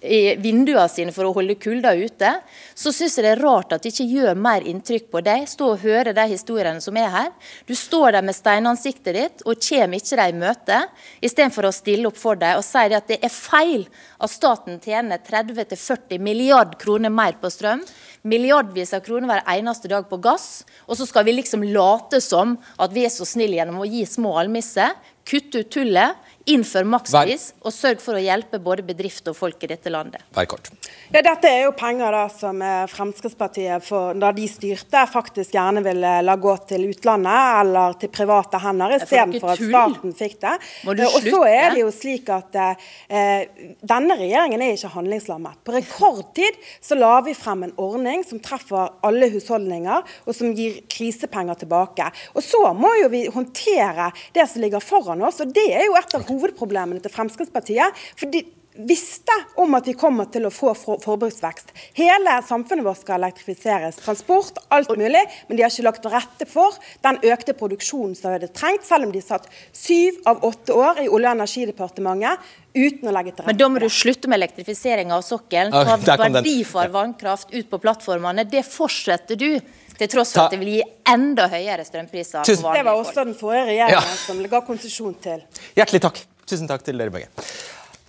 [SPEAKER 6] i vinduene sine for å holde kulda ute, så syns jeg det er rart at de ikke gjør gjør mer inntrykk på deg. Stå og høre de historiene som er her. Du står der med steinansiktet ditt og kommer ikke dem i møte, istedenfor å stille opp for dem og si at det er feil at staten tjener 30-40 milliard kroner mer på strøm. Milliardvis av kroner hver eneste dag på gass. Og så skal vi liksom late som at vi er så snille gjennom å gi små almisser. Kutte ut tullet Innfør makspris, og sørg for å hjelpe både bedrifter og folk i dette landet.
[SPEAKER 2] Vær kort.
[SPEAKER 4] Ja, Dette er jo penger da som eh, Fremskrittspartiet, for, da de styrte, faktisk gjerne ville la gå til utlandet eller til private hender, istedenfor at staten fikk det. Eh, og så er det jo slik at eh, Denne regjeringen er ikke handlingslammet. På rekordtid så la vi frem en ordning ordning som treffer alle husholdninger, og som gir krisepenger tilbake. Og Så må jo vi håndtere det som ligger foran oss, og det er jo et av hovedproblemene til Fremskrittspartiet. for de visste om at vi kommer til å få for forbruksvekst. Hele samfunnet vårt skal elektrifiseres. Transport, alt mulig. Men de har ikke lagt til rette for den økte produksjonen som hadde trengt, selv om de satt syv av åtte år i Olje- og energidepartementet uten å legge til rette.
[SPEAKER 6] Men da må du slutte med elektrifisering av sokkelen. Ta verdifar vannkraft ut på plattformene. Det fortsetter du. Til tross for at det vil gi enda høyere strømpriser.
[SPEAKER 4] Det var også den forrige regjeringen ja. som ga konsesjon til.
[SPEAKER 2] Hjertelig takk. Tusen takk til dere begge.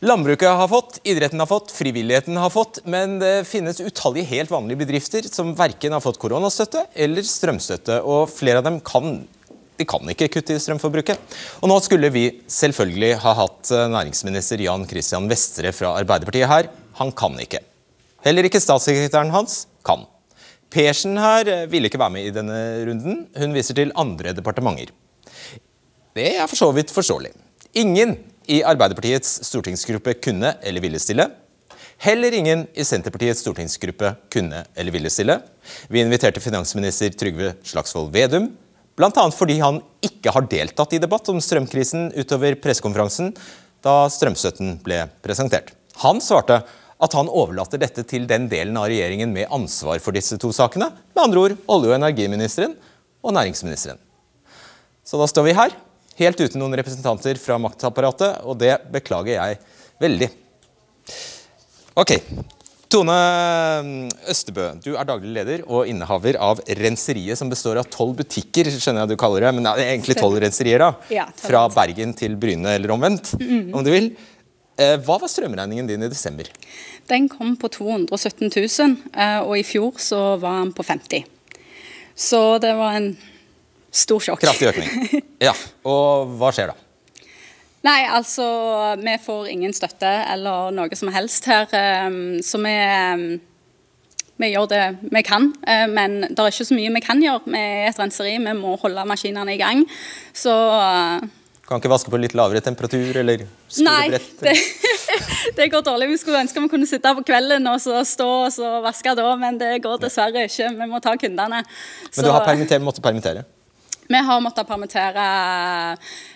[SPEAKER 2] Landbruket har fått, idretten har fått, frivilligheten har fått, men det finnes utallige helt vanlige bedrifter som verken har fått koronastøtte eller strømstøtte, og flere av dem kan de kan ikke kutte i strømforbruket. Og Nå skulle vi selvfølgelig ha hatt eh, næringsminister Jan Christian Vestre fra Arbeiderpartiet her. Han kan ikke. Heller ikke statssekretæren hans kan. Persen her eh, ville ikke være med i denne runden. Hun viser til andre departementer. Det er for så vidt forståelig. Ingen i Arbeiderpartiets stortingsgruppe kunne eller ville stille. Heller ingen i Senterpartiets stortingsgruppe kunne eller ville stille. Vi inviterte finansminister Trygve Slagsvold Vedum, bl.a. fordi han ikke har deltatt i debatt om strømkrisen utover pressekonferansen da strømstøtten ble presentert. Han svarte at han overlater dette til den delen av regjeringen med ansvar for disse to sakene, med andre ord olje- og energiministeren og næringsministeren. Så da står vi her helt uten noen representanter fra maktapparatet, og det beklager jeg veldig. Ok, Tone Østebø, du er daglig leder og innehaver av Renseriet, som består av tolv butikker, skjønner jeg du kaller det, men det er egentlig tolv renserier, da? Fra Bergen til Bryne, eller omvendt, om du vil. Eh, hva var strømregningen din i desember?
[SPEAKER 7] Den kom på 217 000, eh, og i fjor så var den på 50 Så det var en Stor sjokk.
[SPEAKER 2] Kraftig økning. Ja, Og hva skjer da?
[SPEAKER 7] Nei, altså Vi får ingen støtte eller noe som helst her. Ehm, så vi, vi gjør det vi kan. Eh, men det er ikke så mye vi kan gjøre. Vi er et renseri, vi må holde maskinene i gang. Så eh,
[SPEAKER 2] Kan ikke vaske på litt lavere temperatur eller
[SPEAKER 7] Nei, det, det, går dårlig. Vi skulle ønske vi kunne sitte på kvelden og så stå og så vaske da, men det går dessverre ikke. Vi må ta kundene.
[SPEAKER 2] Men du har permitter, måttet permittere?
[SPEAKER 7] Vi har måttet permittere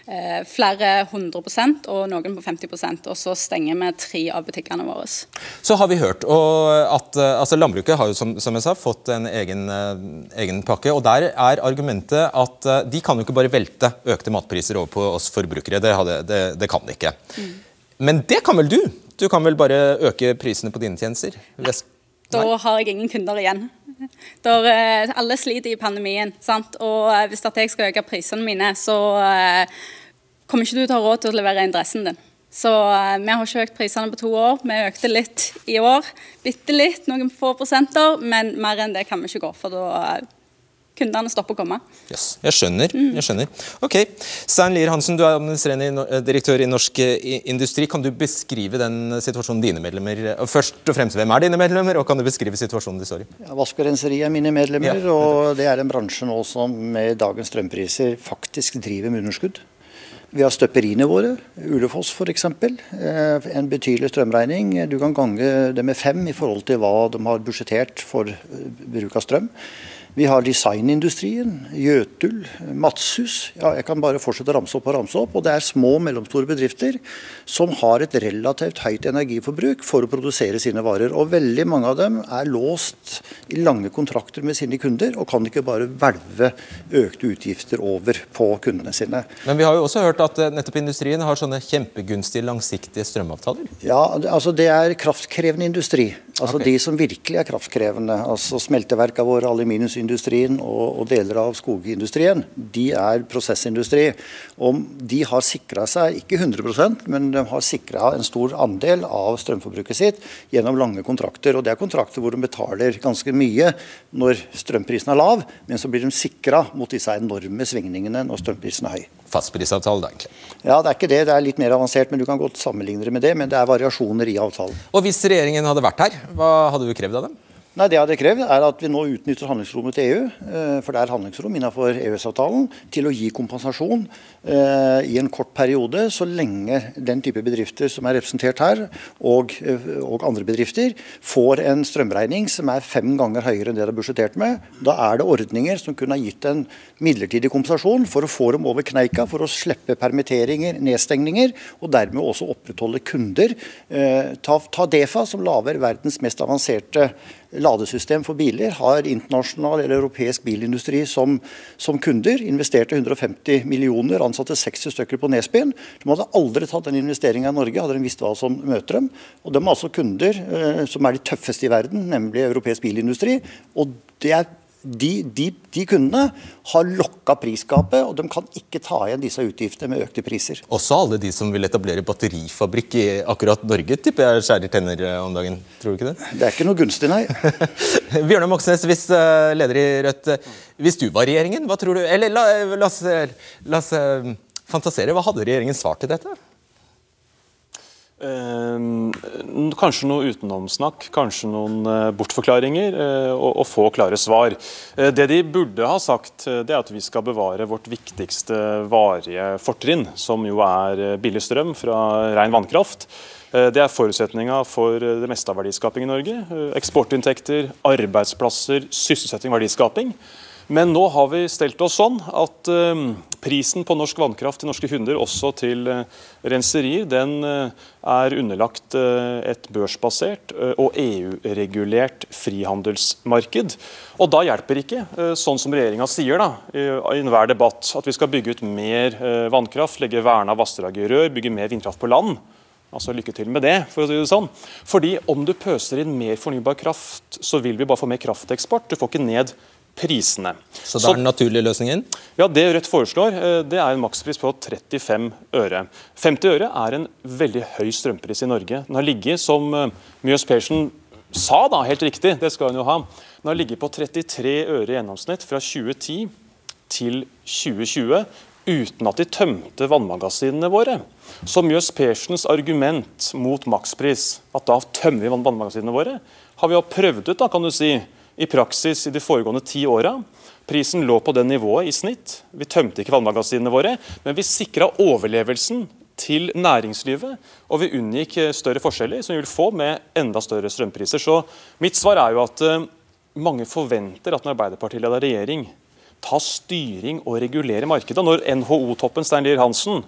[SPEAKER 7] eh, flere hundre prosent, og noen på 50% og så stenger vi tre av butikkene våre.
[SPEAKER 2] Så har vi hørt at eh, altså Landbruket har jo som, som, jeg sa, fått en egen, eh, egen, pakke. og Der er argumentet at eh, de kan jo ikke bare velte økte matpriser over på oss forbrukere. Det, det, det kan de ikke. Mm. Men det kan vel du? Du kan vel bare øke prisene på dine tjenester?
[SPEAKER 7] Da har jeg ingen kunder igjen. Der, eh, alle sliter i pandemien. Sant? Og eh, hvis jeg skal øke prisene mine, så eh, kommer ikke du til å ha råd til å levere inn dressen din. Så vi har ikke økt prisene på to år. Vi økte litt i år. Bitte litt, noen få prosenter, men mer enn det kan vi ikke gå. For da kundene stopper å komme.
[SPEAKER 2] Yes, jeg skjønner. Mm. jeg skjønner. Ok, Stein Lier Hansen, du er administrerende eh, direktør i Norsk eh, Industri. Kan du beskrive den situasjonen dine medlemmer Først og fremst, hvem er dine medlemmer, og kan du beskrive situasjonen de står i?
[SPEAKER 8] Ja, Vask og renseri er mine medlemmer, ja, og det er en bransje nå som med dagens strømpriser faktisk driver med underskudd. Vi har støperiene våre, Ulefoss f.eks. Eh, en betydelig strømregning. Du kan gange det med fem i forhold til hva de har budsjettert for bruk av strøm. Vi har designindustrien, Jøtul, Matshus. Ja, jeg kan bare fortsette å ramse opp og ramse opp. Og det er små og mellomstore bedrifter som har et relativt høyt energiforbruk for å produsere sine varer. Og veldig mange av dem er låst i lange kontrakter med sine kunder, og kan ikke bare hvelve økte utgifter over på kundene sine.
[SPEAKER 2] Men vi har jo også hørt at eh, nettopp industrien har sånne kjempegunstige, langsiktige strømavtaler?
[SPEAKER 8] Ja, altså det er kraftkrevende industri. Altså okay. De som virkelig er kraftkrevende, altså smelteverka våre, aluminiumsindustrien og, og, deler av skogindustrien, de er prosessindustri. Og de har sikra seg, ikke 100% men de har sikra en stor andel av strømforbruket sitt gjennom lange kontrakter. Og Det er kontrakter hvor de betaler ganske mye når strømprisen er lav, men så blir de sikra mot disse enorme svingningene når strømprisen er høy
[SPEAKER 2] fastprisavtale, da, egentlig.
[SPEAKER 8] Ja, det er ikke det. Det er litt mer avansert, men du kan godt sammenligne det med det. Men det er variasjoner i avtalen.
[SPEAKER 2] Og hvis regjeringen hadde vært her, hva hadde du krevd av dem?
[SPEAKER 8] Nei, Det jeg hadde krevd, er at vi nå utnytter handlingsrommet til EU, eh, for det er handlingsrom innenfor EØS-avtalen, til å gi kompensasjon eh, i en kort periode, så lenge den type bedrifter som er representert her, og, eh, og andre bedrifter, får en strømregning som er fem ganger høyere enn det de har budsjettert med. Da er det ordninger som kunne ha gitt en midlertidig kompensasjon for å få dem over kneika, for å slippe permitteringer, nedstengninger, og dermed også opprettholde kunder. Ta, ta Defa, som lager verdens mest avanserte ladesystem for biler, har internasjonal eller europeisk bilindustri som, som kunder. Investerte 150 millioner, ansatte 60 stykker på Nesbyen. De hadde aldri tatt den investeringa i Norge, hadde de visst hva som møter dem. Og De har altså kunder eh, som er de tøffeste i verden, nemlig europeisk bilindustri. og det er de, de, de, kundene har lokka prisgapet, og de kan ikke ta igjen disse utgiftene med økte priser.
[SPEAKER 2] Også alle de som vil etablere batterifabrikk i akkurat Norge, tipper jeg skjærer tenner eh, om dagen. Tror du ikke det?
[SPEAKER 8] Det er ikke noe gunstig, nei.
[SPEAKER 2] Bjørnar Moxnes, hvis, uh, leder i Rødt. Hvis du var regjeringen, hva tror du Eller la, la la, la oss fantasere. Hva hadde regjeringen svart til dette?
[SPEAKER 9] Eh, kanskje noe utenomsnakk, kanskje noen eh, bortforklaringer eh, og, få klare svar. Det de burde ha sagt, det er at vi skal bevare vårt viktigste varige fortrinn, som jo er billig strøm fra ren vannkraft. Det er forutsetninga for det meste av verdiskaping i Norge. Eksportinntekter, arbeidsplasser, sysselsetting, verdiskaping. Men nå har vi stelt oss sånn at prisen på norsk vannkraft til norske kunder, også til uh, renserier, den uh, er underlagt et børsbasert og EU-regulert frihandelsmarked. Og da hjelper ikke, sånn som regjeringa sier da, i enhver debatt, at vi skal bygge ut mer vannkraft, legge verna vassdrag i rør, bygge mer vindkraft på land. Altså Lykke til med det, for å si det sånn. Fordi om du pøser inn mer fornybar kraft, så vil vi bare få mer krafteksport. Du får ikke ned prisene.
[SPEAKER 2] Så det er den naturlige løsningen?
[SPEAKER 9] Ja, Det Rødt foreslår, eh, det er en makspris på 35 øre. 50 øre er en veldig høy strømpris i Norge. Den har ligget, som eh, Mjøs Persen sa, da, helt riktig, det skal hun jo ha, den har ligget på 33 øre i gjennomsnitt fra 2010 til 2020 uten at de tømte vannmagasinene våre. Så Mjøs Persens argument mot makspris, at da tømmer vi vannmagasinene våre, har vi jo prøvd ut, da, kan du si i praksis i de foregående ti åra. Prisen lå på det nivået i snitt. Vi tømte ikke vannmagasinene våre, men vi sikra overlevelsen til næringslivet, og vi unngikk større forskjeller, som vi vil få med enda større strømpriser. Så mitt svar er jo at uh, mange forventer at en Arbeiderparti-ledet regjering tar styring og regulerer markedet. Når NHO-toppen Stein Lier Hansen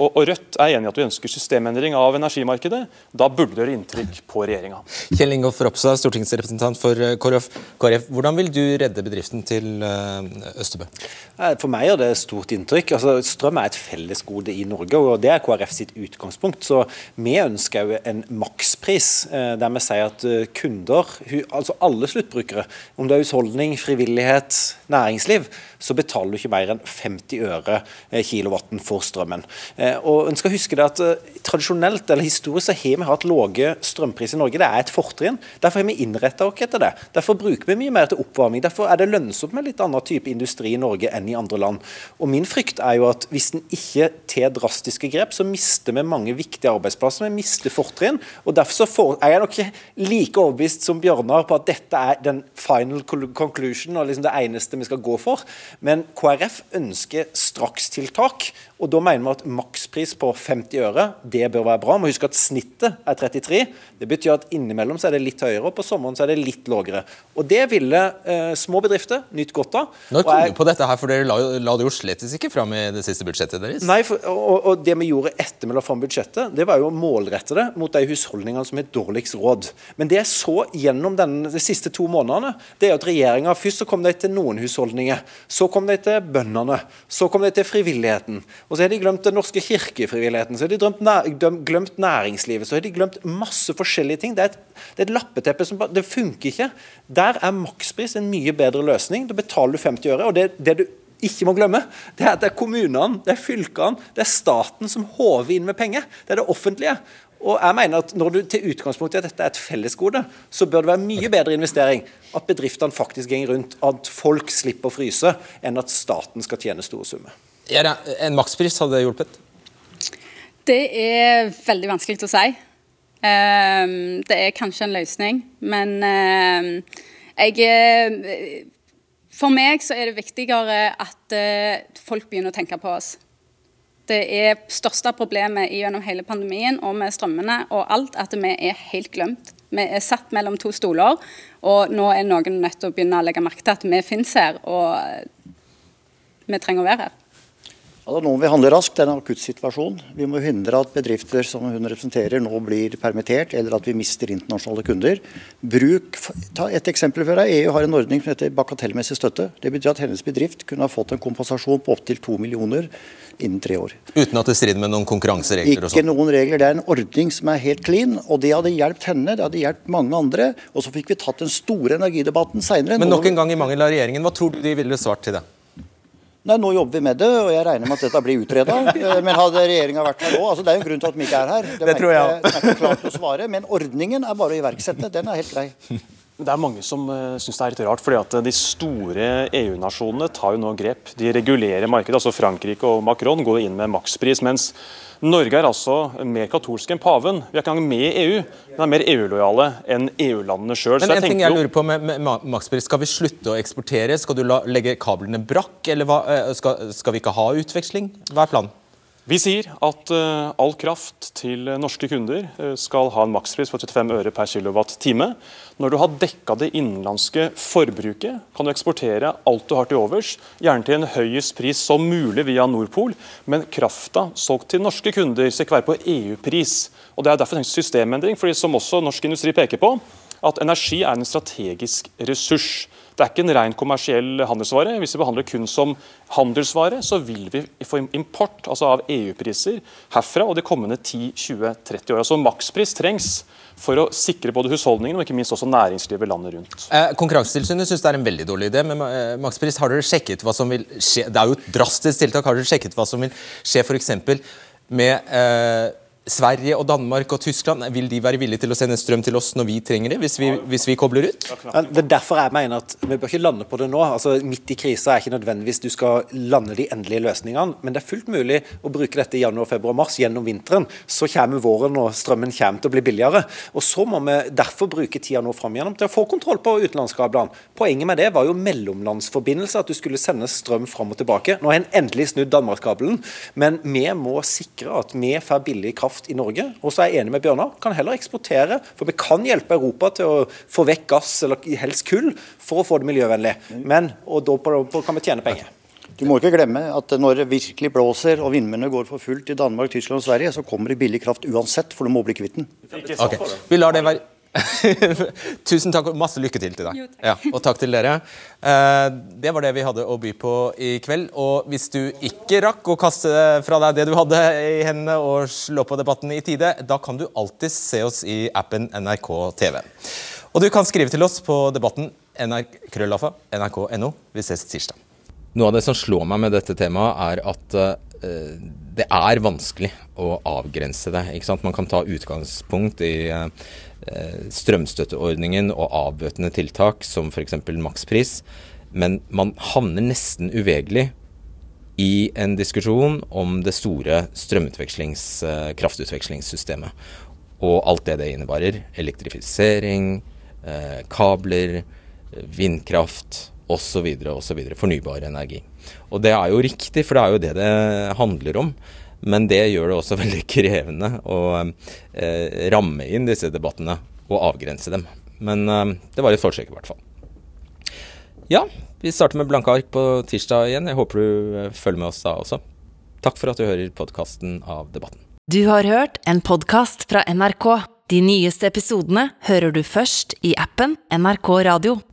[SPEAKER 9] og, Rødt er enig i at vi ønsker systemendring av energimarkedet. Da burde det gjøre inntrykk på regjeringa.
[SPEAKER 2] Kjell Ingolf Ropstad, stortingsrepresentant for eh, KrF. KrF. Hvordan vil du redde bedriften til eh, Østebø?
[SPEAKER 10] For meg gjør det stort inntrykk. Altså, strøm er et fellesgode i Norge, og det er KrF sitt utgangspunkt. Så vi ønsker jo en makspris, eh, der vi sier at kunder, altså alle sluttbrukere, om det er husholdning, frivillighet, næringsliv, så betaler du ikke mer enn 50 øre kilowatten for strømmen. Eh, og en skal huske det at eh, Tradisjonelt eller historisk så har vi hatt lave strømpriser i Norge. Det er et fortrinn. Derfor har vi innretta oss etter det. Derfor bruker vi mye mer til oppvarming. Derfor er det lønnsomt med litt annen type industri i Norge enn i andre land. Og Min frykt er jo at hvis en ikke tar drastiske grep, så mister vi mange viktige arbeidsplasser. Vi mister fortrinn. og Derfor så er jeg nok like overbevist som Bjørnar på at dette er den final conclusion og liksom det eneste vi skal gå for. Men KrF ønsker strakstiltak. Og Da mener vi at makspris på 50 øre det bør være bra. Må huske at snittet er 33. Det betyr at innimellom så er det litt høyere, og på sommeren så er det litt lavere. Og Det ville eh, små bedrifter nytt godt av.
[SPEAKER 2] Når kom du på dette her, for dere la, la det jo slett ikke fram i det siste budsjettet deres?
[SPEAKER 10] Nei, for, og, og, det vi gjorde etter vi la fram budsjettet, det var jo å målrette det mot de husholdningene som har dårligst råd. Men det jeg så gjennom denne, de siste to månedene, det er at regjeringa Først så kom de til noen husholdninger, så kom de til bøndene, så kom de til frivilligheten. Og så har de glemt Den norske kirkefrivilligheten, så har de glemt, næringslivet, så har de glemt masse forskjellige ting. Det er et, det er et lappeteppe som Det funker ikke. Der er makspris en mye bedre løsning. Da betaler du 50 øre. og det, det du ikke må glemme, det er at det er kommunene, det er fylkene, det er staten som håver inn med penger. Det er det offentlige. Og jeg mener at Når du til utgangspunktet at dette er et fellesgode, så bør det være mye bedre investering at bedriftene faktisk går rundt, at folk slipper å fryse, enn at staten skal tjene store summer.
[SPEAKER 2] En makspris hadde hjulpet?
[SPEAKER 7] Det er veldig vanskelig å si. Det er kanskje en løsning, men jeg For meg så er det viktigere at folk begynner å tenke på oss. Det er største problemet gjennom hele pandemien og med strømmene og alt, at vi er helt glemt. Vi er satt mellom to stoler, og nå er noen nødt til å begynne å legge merke til at vi finnes her, og vi trenger å være her.
[SPEAKER 8] Ja, nå må vi handle raskt. Det er en akuttsituasjon. Vi må hindre at bedrifter som hun representerer nå blir permittert, eller at vi mister internasjonale kunder. Bruk, ta Et eksempel for deg. EU har en ordning som heter bagatellmessig støtte. Det betyr at hennes bedrift kunne ha fått en kompensasjon på opptil to millioner innen tre år.
[SPEAKER 2] Uten at det strider med noen konkurranseregler?
[SPEAKER 8] Ikke noen regler. Det er en ordning som er helt clean. og Det hadde hjulpet henne, det hadde hjulpet mange andre. Og så fikk vi tatt den store energidebatten seinere.
[SPEAKER 2] Men nok en gang i mangel av regjeringen, hva tror du de ville svart til det?
[SPEAKER 8] Nei, Nå jobber vi med det, og jeg regner med at dette blir utreda. Eh, men hadde regjeringa vært her nå altså Det er jo en grunn til at de ikke er her. De
[SPEAKER 2] det tror jeg.
[SPEAKER 8] De er ikke klart å svare, Men ordningen er bare å iverksette. Den er helt grei.
[SPEAKER 9] Det er mange som uh, syns det er litt rart, fordi at de store EU-nasjonene tar jo nå grep. De regulerer markedet. altså Frankrike og Macron går inn med makspris. mens Norge er altså mer katolsk enn paven. Vi er ikke engang med i EU, men er mer EU-lojale enn EU-landene sjøl.
[SPEAKER 2] Men en ting jeg lurer på med, med makspris, Skal vi slutte å eksportere? Skal du la, legge kablene brakk? Eller hva, eh, skal, skal vi ikke ha utveksling? Hva er planen?
[SPEAKER 9] Vi sier at uh, all kraft til norske kunder uh, skal ha en makspris på 35 øre per kWt. Når du har dekka det innenlandske forbruket, kan du eksportere alt du har til overs, gjerne til en høyest pris som mulig via Nordpol, men krafta solgt til norske kunder skal ikke være på EU-pris. Og Det er derfor en systemendring, fordi som også norsk industri peker på, at energi er en strategisk ressurs. Det er ikke en ren kommersiell handelsvare. Hvis vi behandler kun som handelsvare, så vil vi få import altså av EU-priser herfra og de kommende 10-20-30 åra. Så makspris trengs for å sikre både husholdningene og ikke minst også næringslivet landet rundt.
[SPEAKER 2] Eh, Konkurransetilsynet syns det er en veldig dårlig idé. Men eh, makspris, har dere sjekket hva som vil skje? Det er jo et drastisk tiltak. Har dere sjekket hva som vil skje f.eks. med eh, Sverige og Danmark og Tyskland, vil de være villige til å sende strøm til oss når vi trenger det, hvis vi, hvis vi kobler ut?
[SPEAKER 10] Det er derfor jeg mener at vi bør ikke lande på det nå. Altså, midt i krisa er ikke nødvendigvis du skal lande de endelige løsningene, men det er fullt mulig å bruke dette i januar, februar, mars gjennom vinteren. Så kommer våren og strømmen kommer til å bli billigere. Og Så må vi derfor bruke tida nå fram igjennom til å få kontroll på utenlandskablene. Poenget med det var jo mellomlandsforbindelse, at du skulle sende strøm fram og tilbake. Nå har en endelig snudd Danmarkskabelen, men vi må sikre at vi får billig kraft kraft i Norge. Og så er jeg enig med Bjørnar, kan heller eksportere. For vi kan hjelpe Europa til å få vekk gass, eller helst kull, for å få det miljøvennlig. Men, og da kan vi tjene penger.
[SPEAKER 8] Du må ikke glemme at når det virkelig blåser og vindmøllene går for fullt i Danmark, Tyskland og Sverige, så kommer det billig kraft uansett, for du må bli kvitt den.
[SPEAKER 2] Okay. Vi lar det være Tusen takk og masse lykke til til deg. Ja, og takk til dere. Eh, det var det vi hadde å by på i kveld. Og hvis du ikke rakk å kaste fra deg det du hadde i hendene og slå på debatten i tide, da kan du alltid se oss i appen NRK TV. Og du kan skrive til oss på debatten nrk.no. Vi ses tirsdag. Noe av det som slår meg med dette temaet, er at uh, det er vanskelig å avgrense det. Man kan ta utgangspunkt i Eh, strømstøtteordningen og avbøtende tiltak, som f.eks. makspris. Men man havner nesten uvegerlig i en diskusjon om det store eh, kraftutvekslingssystemet. Og alt det det innebærer. Elektrifisering, eh, kabler, vindkraft osv. osv. Fornybar energi. Og det er jo riktig, for det er jo det det handler om. Men det gjør det også veldig krevende å eh, ramme inn disse debattene og avgrense dem. Men eh, det var et forsøk, i hvert fall. Ja, vi starter med blanke ark på tirsdag igjen. Jeg håper du eh, følger med oss da også. Takk for at du hører podkasten av Debatten.
[SPEAKER 1] Du har hørt en podkast fra NRK. De nyeste episodene hører du først i appen NRK Radio.